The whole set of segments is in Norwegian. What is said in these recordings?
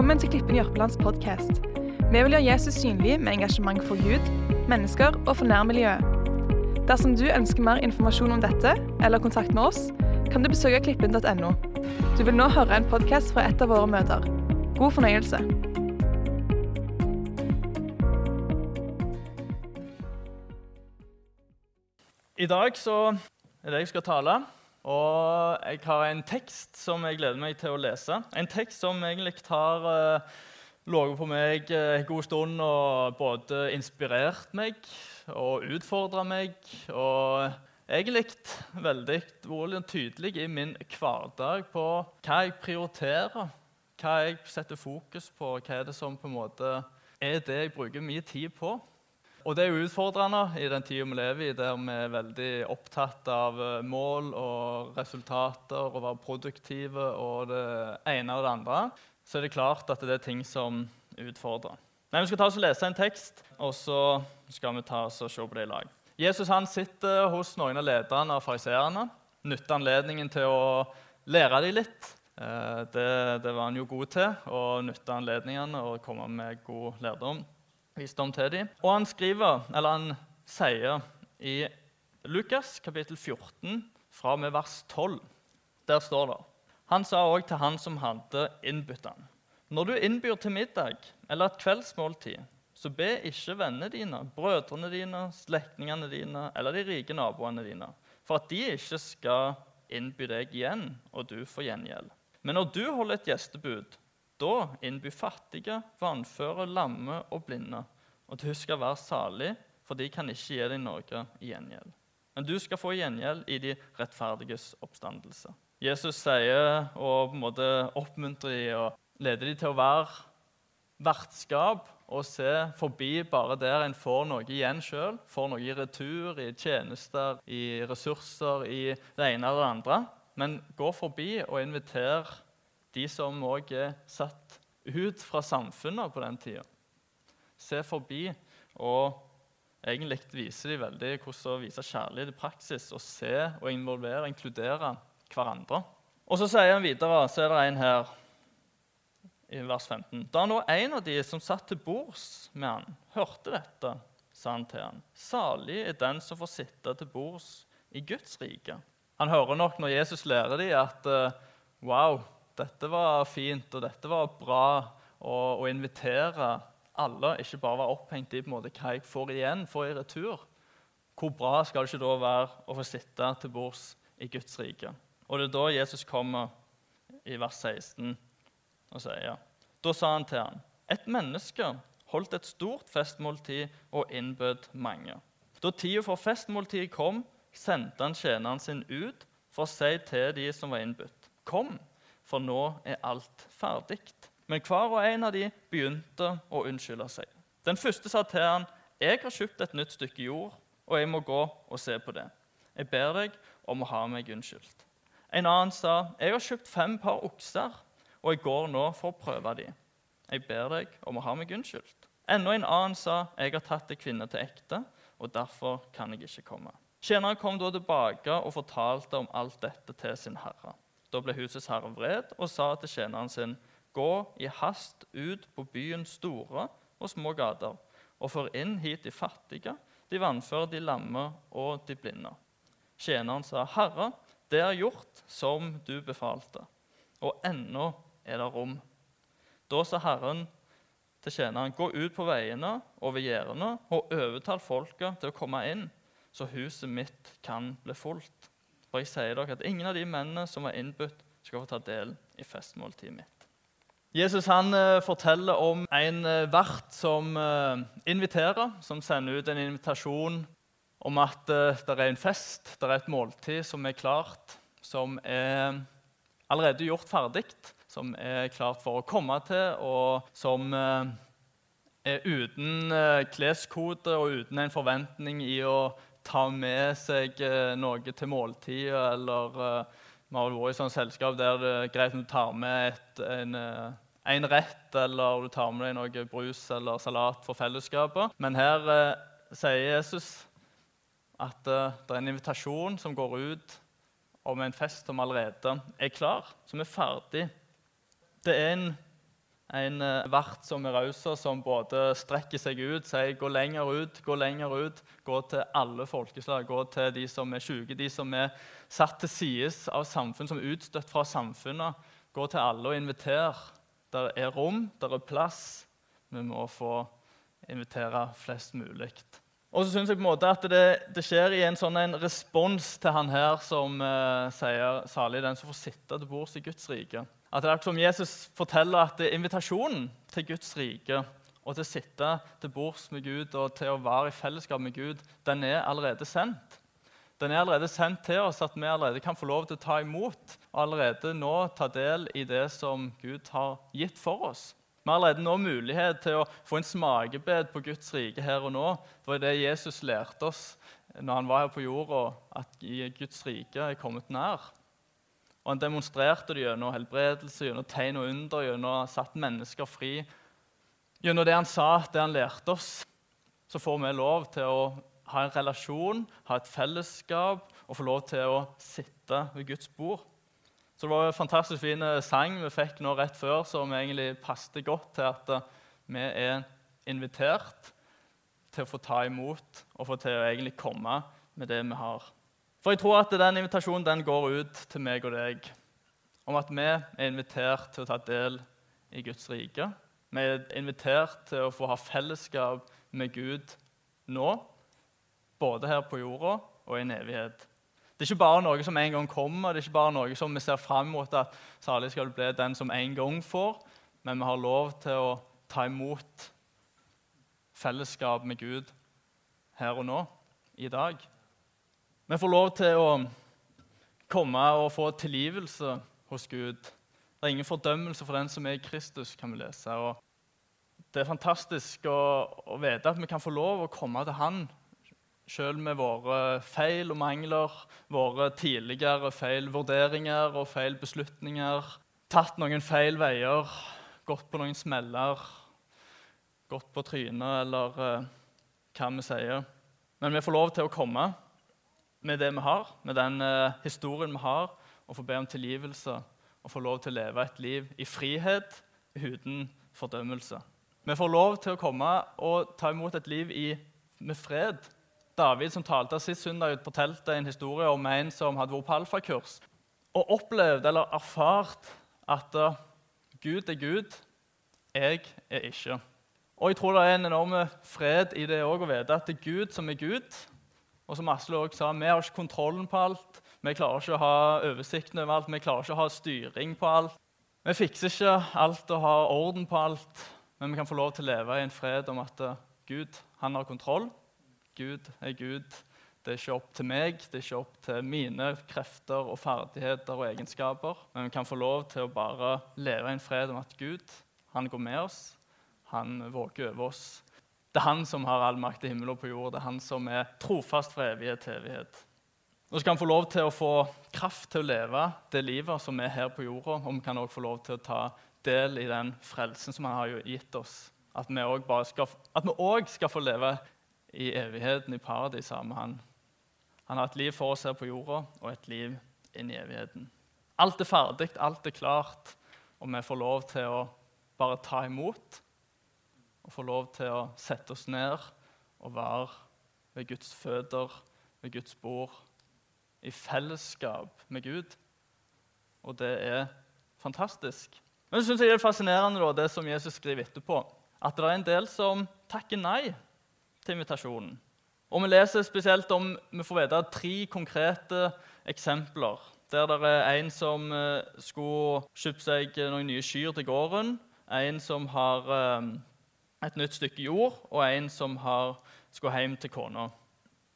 Velkommen til Klippen Jørpelands podkast. Vi vil gjøre Jesus synlig med engasjement for Gud, mennesker og for nærmiljøet. Dersom du ønsker mer informasjon om dette eller kontakt med oss, kan du besøke klippen.no. Du vil nå høre en podkast fra et av våre møter. God fornøyelse. I dag så er det jeg skal tale, og jeg har en tekst som jeg gleder meg til å lese. En tekst som egentlig har uh, ligget på meg en god stund og både inspirert meg og utfordra meg. Og egentlig veldig vært tydelig i min hverdag på hva jeg prioriterer, hva jeg setter fokus på, hva er det som på en måte er det jeg bruker mye tid på. Og det er jo utfordrende i den tida vi lever i, der vi er veldig opptatt av eh, mål og resultater og være produktive og det ene og det andre. Så er det klart at det er ting som utfordrer. Men Vi skal ta oss og lese en tekst, og så skal vi ta oss og se på det i lag. Jesus han sitter hos noen av lederne av fariseerne. Nytter anledningen til å lære dem litt. Eh, det, det var han jo god til, å nytte anledningene og komme med god lærdom visdom til dem. Og han skriver, eller han sier i Lukas kapittel 14, fra med vers 12, der står det Han sa òg til han som hadde innbudt han, Når du innbyr til middag eller et kveldsmåltid, så be ikke vennene dine, brødrene dine, slektningene dine eller de rike naboene dine, for at de ikke skal innby deg igjen, og du får gjengjeld. Men når du holder et gjestebud, da innby fattige, vannføre, lamme og blinde. Og du skal være salig, for de kan ikke gi deg noe i gjengjeld. Men du skal få gjengjeld i de rettferdiges oppstandelse. Jesus sier og på en måte oppmuntrer de og leder de til å være vertskap og se forbi bare der en får noe igjen sjøl. Får noe i retur, i tjenester, i ressurser, i det ene eller det andre. Men gå forbi og inviter de som òg er satt ut fra samfunnet på den tida. Se forbi og egentlig viser de veldig hvordan å vise kjærlighet i praksis. Og se og involvere, og inkludere hverandre. Og så sier han videre, så er det en her i vers 15. Da nå en av de som satt til bords med han, hørte dette, sa han til han, salig er den som får sitte til bords i Guds rike. Han hører nok når Jesus lærer dem at uh, wow, dette var fint og dette var bra å, invitere alle, ikke bare være opphengt i på en måte, hva jeg får igjen, får i retur. Hvor bra skal det ikke da være å få sitte til bords i Guds rike? Og det er da Jesus kommer i vers 16 og sier Da sa han til ham, et menneske holdt et stort festmåltid og innbød mange. Da tida for festmåltidet kom, sendte han tjeneren sin ut for å si til de som var innbudt, Kom, for nå er alt ferdig. Men hver og en av de begynte å unnskylde seg. Den første sa til han, 'Jeg har kjøpt et nytt stykke jord, og jeg må gå og se på det.' 'Jeg ber deg om å ha meg unnskyldt.' En annen sa, 'Jeg har kjøpt fem par okser, og jeg går nå for å prøve dem.' 'Jeg ber deg om å ha meg unnskyldt.' Enda en annen sa, 'Jeg har tatt ei kvinne til ekte, og derfor kan jeg ikke komme.' Tjeneren kom da tilbake og fortalte om alt dette til sin herre. Da ble husets herre vred og sa til tjeneren sin.: Gå i hast ut på byens store og små gater, og før inn hit de fattige, de vannføre, de lamme og de blinde. Tjeneren sa, Herre, det er gjort som du befalte, og ennå er det rom. Da sa Herren til tjeneren, gå ut på veiene og ved gjerdene og overtal folket til å komme inn, så huset mitt kan bli fullt. For jeg sier dere at ingen av de mennene som var innbudt, skal få ta del i festmåltidet mitt. Jesus han uh, forteller om en uh, vert som uh, inviterer, som sender ut en invitasjon om at det er en fest, det er et måltid som er klart, som er allerede gjort ferdig, som er klart for å komme til, og som er uten kleskode og uten en forventning i å ta med seg eh, noe til måltid, eller uh, vi har vært i sånn selskap der det er greit om du tar med et, en, eh, en, rett, eller du tar med deg noe brus eller salat for fellesskapet. Men her eh, sier Jesus at eh, det er en invitasjon som går ut om en fest som allerede er klar, som er ferdig. Det er en En eh, vert som er raus, som både strekker seg ut, sier 'gå lenger ut', 'gå lenger ut', gå til alle folkeslag, gå til de som er syke, de som er satt til sides av samfunn, som er utstøtt fra samfunnet. Gå til alle og inviter. Der er rom, der er plass. Vi må få invitere flest mulig. Og så synes jeg på en måte at det, det skjer i en sånn en respons til han her som eh, sier 'salig den som får sitte til bords i Guds rike'. At det er som Jesus forteller at invitasjonen til Guds rike og til å sitte til bords med Gud og til å være i fellesskap med Gud, den er allerede sendt. Den er allerede sendt til oss, at vi allerede kan få lov til å ta imot og allerede nå ta del i det som Gud har gitt for oss. Vi har allerede nå mulighet til å få en smakebed på Guds rike her og nå. Det var det Jesus lærte oss når han var her på jorda, at Guds rike er kommet nær. Og Han demonstrerte det gjennom helbredelse, gjennom tegn og under, gjennom satt mennesker fri. Gjennom det han sa, det han lærte oss, så får vi lov til å ha en relasjon, ha et fellesskap og få lov til å sitte ved Guds bord. Så Det var en fantastisk fin eh, sang vi fikk nå rett før, som egentlig passet godt til at eh, vi er invitert til å få ta imot og få til å egentlig komme med det vi har. For jeg tror at den invitasjonen den går ut til meg og deg om at vi er invitert til å ta del i Guds rike. Vi er invitert til å få ha fellesskap med Gud nå, både her på jorda og i en evighet. Det er ikke bare noe som en gang kommer, det er ikke bare noe som vi ser fram mot at salig skal bli den som en gang får, men vi har lov til å ta imot fellesskap med Gud her og nå, i dag. Vi får lov til å komme og få tilgivelse hos Gud. Det er ingen fordømmelse for den som er i Kristus, kan vi lese. Og det er fantastisk å, å vite at vi kan få lov å komme til Han Sjøl med våre feil og mangler, våre tidligere feil vurderinger og feil beslutninger. Tatt noen feil veier, gått på noen smeller, gått på trynet eller uh, hva vi sier. Men vi får lov til å komme med det vi har, med den uh, historien vi har, og få be om tilgivelse og få lov til å leve et liv i frihet uten fordømmelse. Vi får lov til å komme og ta imot et liv i, med fred David som talte sist søndag, ut på teltet, en historie om en som hadde vært på alfakurs og opplevd eller erfart at uh, Gud er Gud, jeg er ikke. Og jeg tror det er en enorm fred i det òg å vite at det er Gud som er Gud. Og som Asle også sa, vi har ikke kontrollen på alt. Vi klarer ikke å ha oversikten over alt. Vi klarer ikke å ha styring på alt. Vi fikser ikke alt og har orden på alt, men vi kan få lov til å leve i en fred om at uh, Gud han har kontroll. Gud er Gud. Det er ikke opp til meg, det er ikke opp til mine krefter og ferdigheter og egenskaper. Men vi kan få lov til å bare leve i en fred om at Gud han går med oss. Han våker over oss. Det er han som har all makt i himmel og på jord. Det er han som er trofast fra evighet til evighet. Nå skal han få lov til å få kraft til å leve det livet som er her på jorda. Og vi kan også få lov til å ta del i den frelsen som han har gitt oss. At vi òg skal få leve i evigheten i paradis sammen med han. Han har et liv for oss her på jorda og et liv inn i evigheten. Alt er ferdig, alt er klart, og vi får lov til å bare ta imot. Og få lov til å sette oss ned og være ved Guds føtter, ved Guds bord, i fellesskap med Gud. Og det er fantastisk. Men synes jeg det er fascinerende da, det som Jesus skriver etterpå, at det er en del som takker nei til invitasjonen. Og Vi leser spesielt om, vi får vite tre konkrete eksempler. Der det er en som eh, skulle kjøpt seg noen nye kyr til gården. En som har eh, et nytt stykke jord, og en som har, skulle hjem til kona.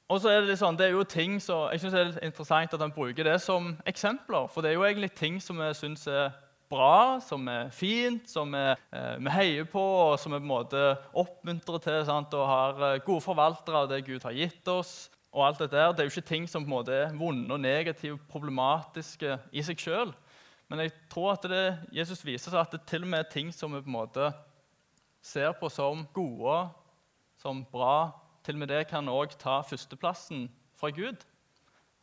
Og så er Det litt sånn, det er jo ting så, jeg synes det er interessant at han bruker det som eksempler. For det er jo egentlig ting som vi syns er bra, som er fint, som eh, vi heier på, og som vi på en måte oppmuntrer til sant, og har eh, gode forvaltere av det Gud har gitt oss. og alt Det der. Det er jo ikke ting som på en måte er vonde og negative, problematiske i seg sjøl. Men jeg tror at det, Jesus viser seg at det til og med er ting som vi på en måte ser på som gode, som bra. Til og med det kan òg ta førsteplassen fra Gud.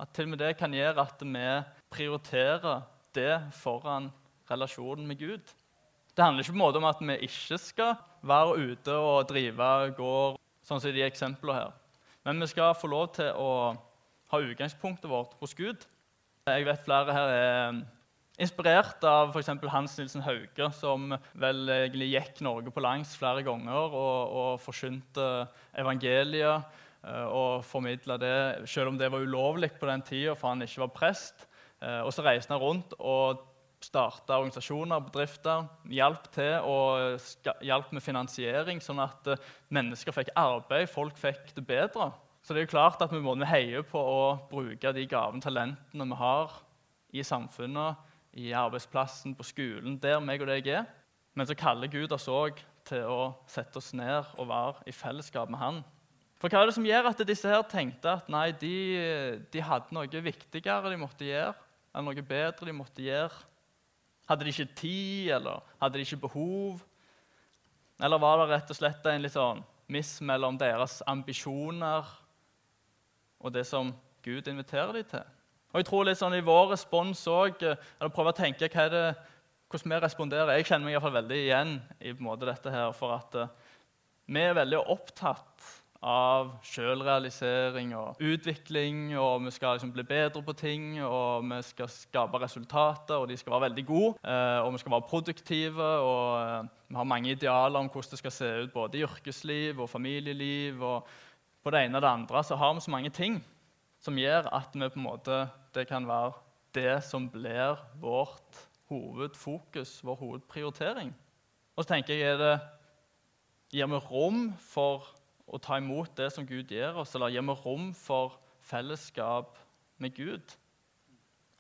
At til og med det kan gjøre at vi prioriterer det foran relasjonen med Gud. Det handler ikke på en måte om at vi ikke skal være ute og drive gård, sånn som de eksemplene her. Men vi skal få lov til å ha utgangspunktet vårt hos Gud. Jeg vet flere her er inspirert av f.eks. Hans Nilsen Hauge, som vel egentlig gikk Norge på langs flere ganger og, og forkynte evangeliet eh, og formidla det, selv om det var ulovlig på den tida, for han ikke var prest. Eh, og så reiste han rundt og starta organisasjoner og bedrifter. Hjalp til og hjalp med finansiering, sånn at eh, mennesker fikk arbeid, folk fikk det bedre. Så det er jo klart at vi må heie på å bruke de gavene talentene vi har i samfunnet, i arbeidsplassen, på skolen, der meg og deg er. Men så kaller Gud oss òg til å sette oss ned og være i fellesskap med Han. For hva er det som gjør at disse her tenkte at nei, de, de hadde noe viktigere de måtte gjøre, eller noe bedre de måtte gjøre hadde de ikke tid, eller hadde de ikke behov? Eller var det rett og slett en litt sånn miss mellom deres ambisjoner og det som Gud inviterer dem til? Og jeg tror litt sånn I vår respons òg, eller prøve å tenke hva er det, hvordan vi responderer Jeg kjenner meg i hvert fall veldig igjen i på en måte dette her, for at uh, vi er veldig opptatt av selvrealisering og utvikling. og Vi skal liksom bli bedre på ting, og vi skal skape resultater, og de skal være veldig gode. Eh, og vi skal være produktive, og eh, vi har mange idealer om hvordan det skal se ut både i yrkesliv og familieliv. og På det ene og det andre så har vi så mange ting som gjør at vi på en måte, det kan være det som blir vårt hovedfokus, vår hovedprioritering. Og så tenker jeg, er det, Gir vi rom for å ta imot det som Gud gir oss, eller gir vi rom for fellesskap med Gud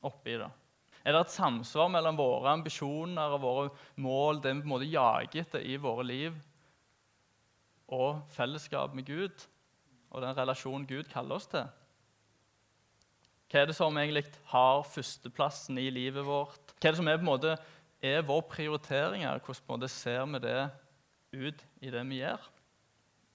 oppi det? Er det et samsvar mellom våre ambisjoner og våre mål, det vi på en måte jager etter i våre liv, og fellesskap med Gud og den relasjonen Gud kaller oss til? Hva er det som egentlig har førsteplassen i livet vårt? Hva er det som er, på en måte, er vår prioritering? Hvordan på en måte ser vi det ut i det vi gjør?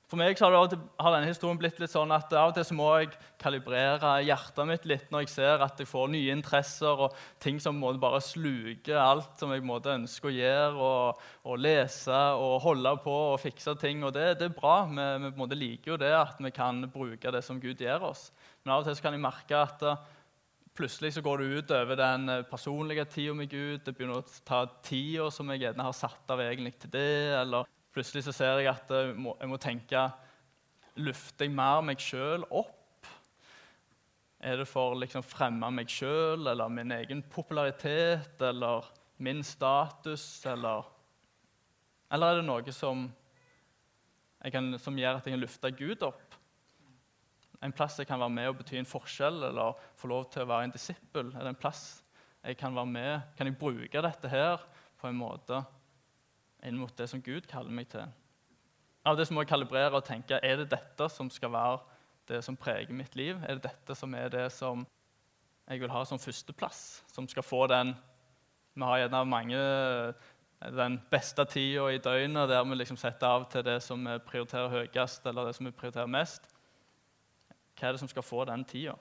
For meg har, har, denne historien blitt litt sånn at av og til så må jeg kalibrere hjertet mitt litt når jeg ser at jeg får nye interesser og ting som må bare sluker alt som jeg måtte ønske å gjøre, og, og, lese og holde på og fikse ting. Og det, det er bra. Vi, vi, måte liker jo det at vi kan bruke det som Gud gir oss. Men av og til kan jeg merke at uh, plutselig så går det ut over den eh, personlige tida med Gud. Det begynner å ta tida som jeg gjerne har satt av egentlig til det. eller Plutselig så ser jeg at jeg må, jeg må tenke Lufter jeg mer meg sjøl opp? Er det for å liksom fremme meg sjøl eller min egen popularitet eller min status? Eller, eller er det noe som, kan, som, gjør at jeg kan løfte Gud opp? En plass jeg kan være med og bety en forskjell eller få lov til å være en disippel? Er det en plass jeg kan være med? Kan jeg bruke dette her på en måte inn mot det som Gud kaller meg til. Av det som må jeg kalibrere og tenke er det dette som skal være det som preger mitt liv. Er det dette som er det som jeg vil ha som førsteplass? Som skal få den Vi har gjerne mange den beste tida i døgnet der vi liksom setter av til det som vi prioriterer høyest, eller det som vi prioriterer mest. Hva er det som skal få den tida?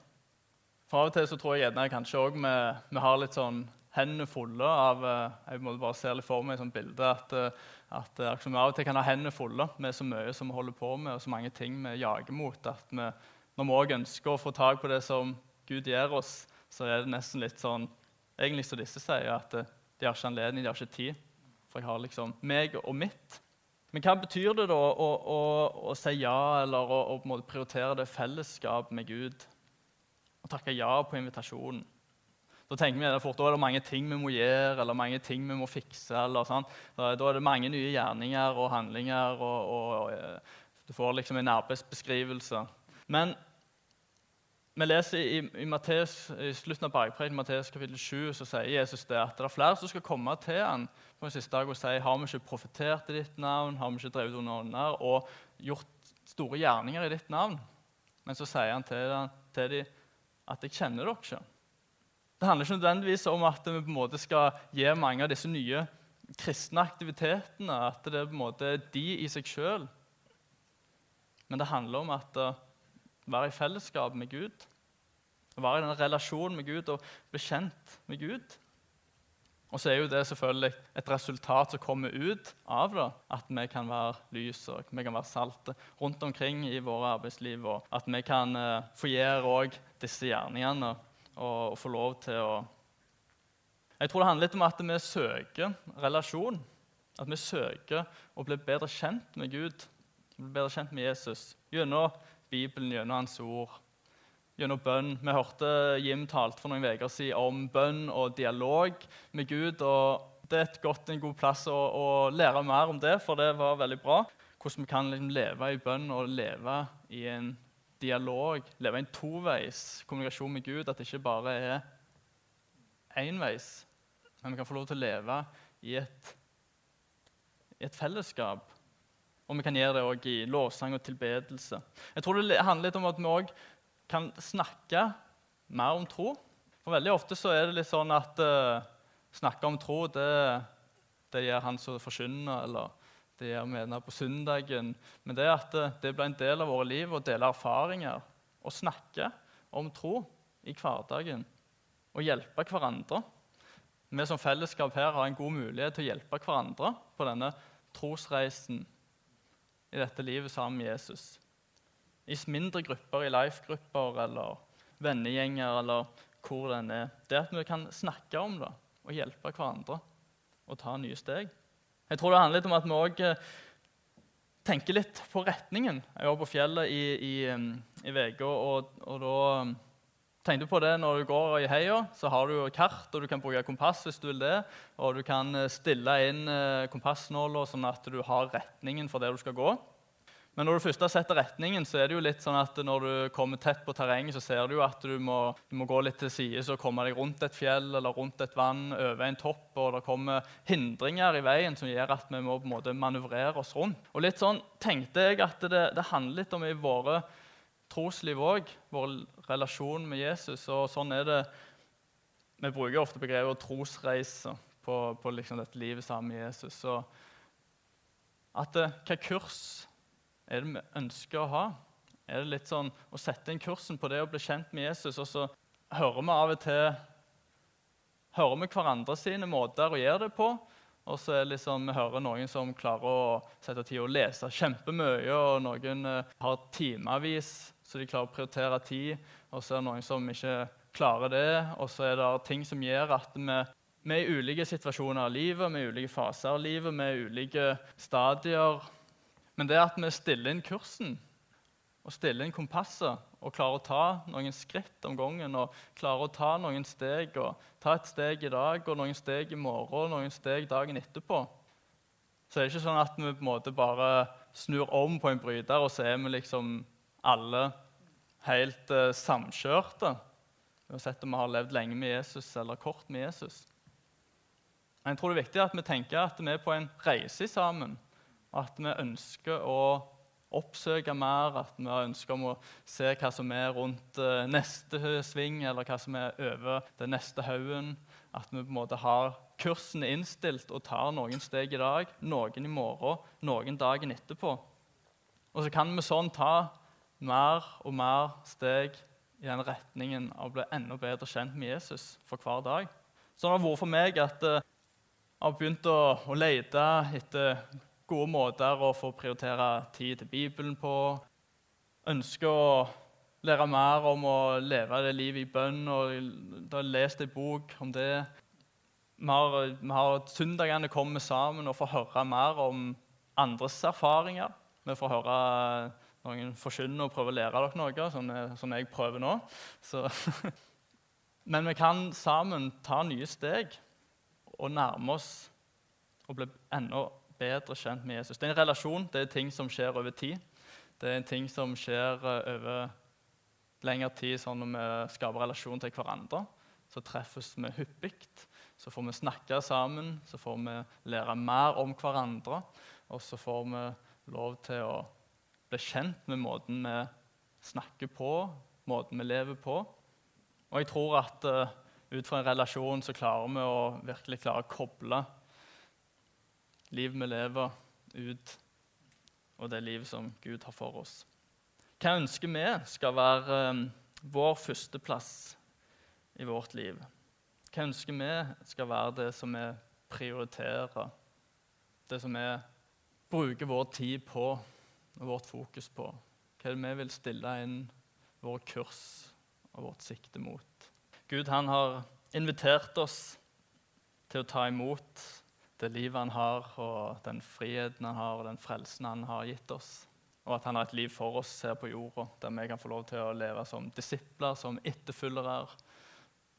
For Av og til så tror jeg gjerne kanskje også vi, vi har litt sånn hendene fulle av eh, Jeg må bare se litt for meg et bilde at, eh, at vi av og til kan ha hendene fulle med så mye som vi holder på med, og så mange ting vi jager mot. at vi, Når vi òg ønsker å få tak på det som Gud gir oss, så er det nesten litt sånn egentlig som disse sier, at eh, de har ikke anledning, de har ikke tid. For jeg har liksom meg og mitt. Men hva betyr det da å, å, å si ja eller å, å prioritere det fellesskap med Gud? Å takke ja på invitasjonen? Da tenker vi fort, da er det mange ting vi må gjøre eller mange ting vi må fikse. Eller, sånn. da, er det mange nye gjerninger og handlinger. og, og, og eh, Du får liksom en arbeidsbeskrivelse. Men vi leser i, i, Matteus, i slutten av bergpreken Matteus kapittel 7 så sier Jesus det at det er flere som skal komme til han på den siste dag og si har vi ikke profetert i ditt navn, har vi ikke drevet under ånder og gjort store gjerninger i ditt navn? Men så sier han til, til dem at jeg kjenner dere ikke. Det handler ikke nødvendigvis om at vi på en måte skal gi mange av disse nye kristne aktivitetene, at det er på en måte de i seg sjøl. Men det handler om at å være i fellesskap med Gud, være i den relasjonen med Gud og bli kjent med Gud. Og så er jo det selvfølgelig et resultat som kommer ut av det, at vi kan være lys og vi kan være salte rundt omkring i våre arbeidsliv. Og at vi kan uh, få gjøre disse gjerningene og, og, få lov til å Jeg tror det handler litt om at vi søker relasjon. At vi søker å bli bedre kjent med Gud, bli bedre kjent med Jesus gjennom Bibelen, gjennom Hans ord gjennom bønn. Vi hørte Jim talte for noen uker siden om bønn og dialog med Gud. og Det er et godt, en god plass å, å, lære mer om det, for det var veldig bra. Hvordan vi kan liksom leve i bønn og leve i en dialog, leve i en toveis kommunikasjon med Gud. At det ikke bare er énveis, men vi kan få lov til å leve i et, i et fellesskap. Og vi kan gjøre det også i lovsang og tilbedelse. Jeg tror det handler litt om at vi også kan snakke mer om tro. For Veldig ofte så er det litt sånn at uh, snakke om tro det, det gjør han som forkynner, eller det gjør vi på søndagen. Men det at uh, det blir en del av våre liv å dele erfaringer og snakke om tro i hverdagen og hjelpe hverandre. Vi som fellesskap her har en god mulighet til å hjelpe hverandre på denne trosreisen i dette livet sammen med Jesus i mindre grupper, i life-grupper eller vennegjenger eller hvor den er. Det at vi kan snakke om det og hjelpe hverandre og ta nye steg. Jeg tror det handler litt om at vi òg eh, tenker litt på retningen. Jeg var på fjellet i, VG, og, og da tenkte på det når du går i heia. Så har du kart, og du kan bruke kompass hvis du vil det. Og du kan eh, stille inn eh, kompassnåla sånn at du har retningen for det du skal gå. Men når du først har sett retningen, så er det jo litt sånn at når du kommer tett på terrenget, så ser du jo at du må, du må gå litt til side og komme deg rundt et fjell eller rundt et vann, over en topp, og det kommer hindringer i veien som gjør at vi må på en måte manøvrere oss rundt. Og litt sånn tenkte jeg at det, det handler litt om i våre trosliv òg, vår relasjon med Jesus. Og sånn er det Vi bruker ofte begrepet trosreise på, på liksom dette livet sammen med Jesus. Så at det, hva kurs er det vi ønsker å ha? Er det litt sånn å sette inn kursen på det å bli kjent med Jesus, og så hører vi av og til hører vi hverandre sine måter å gjøre det på. Og så liksom, vi hører noen som klarer å sette tid og lese kjempemye, og noen eh, har timevis, så de klarer å prioritere tid. Og så er det noen som ikke klarer det. Og så er det ting som gjør at vi, vi er i ulike situasjoner av livet, vi er i ulike faser av livet, vi er i ulike stadier men det at vi stiller inn kursen og stiller inn kompasset og klarer å ta noen skritt om gangen og klarer å ta noen steg og ta et steg i dag og noen steg i morgen og noen steg dagen etterpå, så det er det ikke sånn at vi på en måte bare snur om på en bryter, og så er vi liksom alle helt eh, samkjørte. Uansett om vi har levd lenge med Jesus eller kort med Jesus. Jeg tror det er viktig at vi tenker at vi er på en reise sammen at vi ønsker å oppsøke mer, at vi ønsker om å se hva som er rundt eh, neste sving, eller hva som er over den neste haugen. At vi på en måte har kursen innstilt og tar noen steg i dag, noen i morgen, noen dagen etterpå. Og så kan vi sånn ta mer og mer steg i den retningen av å bli enda bedre kjent med Jesus for hver dag. Sånn har det vært for meg at eh, jeg har begynt å, å lete etter gode måter å få prioritere tid til Bibelen på. Ønsker å lære mer om å leve det livet i bønn. og Jeg har lest en bok om det. Vi har, vi har Søndagene kommer sammen og får høre mer om andres erfaringer. Vi får høre noen forkynner og prøve å lære dere noe, som, som jeg prøver nå. Men vi kan sammen ta nye steg og nærme oss og bli enda bedre kjent med Jesus. Det er en relasjon, det er ting som skjer over tid. Det er en ting som skjer eh, over lengre tid sånn når vi skaper relasjon til hverandre. Så treffes vi hyppig, så får vi snakke sammen, så får vi lære mer om hverandre. Og så får vi lov til å bli kjent med måten vi snakker på, måten vi lever på. Og jeg tror at uh, ut fra en relasjon så klarer vi å virkelig klare å koble livet vi lever, ut, og det livet som Gud har for oss. Hva ønsker vi skal være um, vår førsteplass i vårt liv? Hva ønsker vi skal være det som vi prioriterer? Det som vi bruker vår tid på og vårt fokus på? Hva vi vil stille inn vår kurs og vårt sikte mot? Gud han har invitert oss til å ta imot det livet han har, og den friheten han har, og den frelsen han har gitt oss. Og at han har et liv for oss her på jorda, der vi kan få lov til å leve som disipler, som etterfølgere,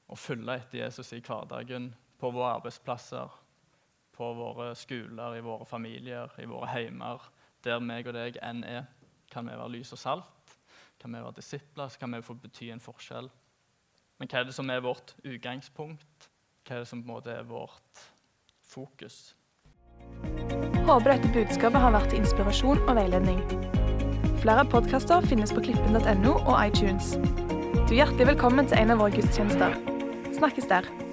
og følge etter Jesus i hverdagen, på våre arbeidsplasser, på våre skoler, i våre familier, i våre heimer. Der meg og deg enn er, kan vi være lys og salt. Kan vi være disipler, så kan vi få bety en forskjell. Men hva er det som er vårt utgangspunkt? Hva er det som på en måte er vårt fokus? Håper dette budskapet har vært inspirasjon og veiledning. Flere podkaster finnes på klippen.no og iTunes. Du er hjertelig velkommen til en av våre gudstjenester. Snakkes der.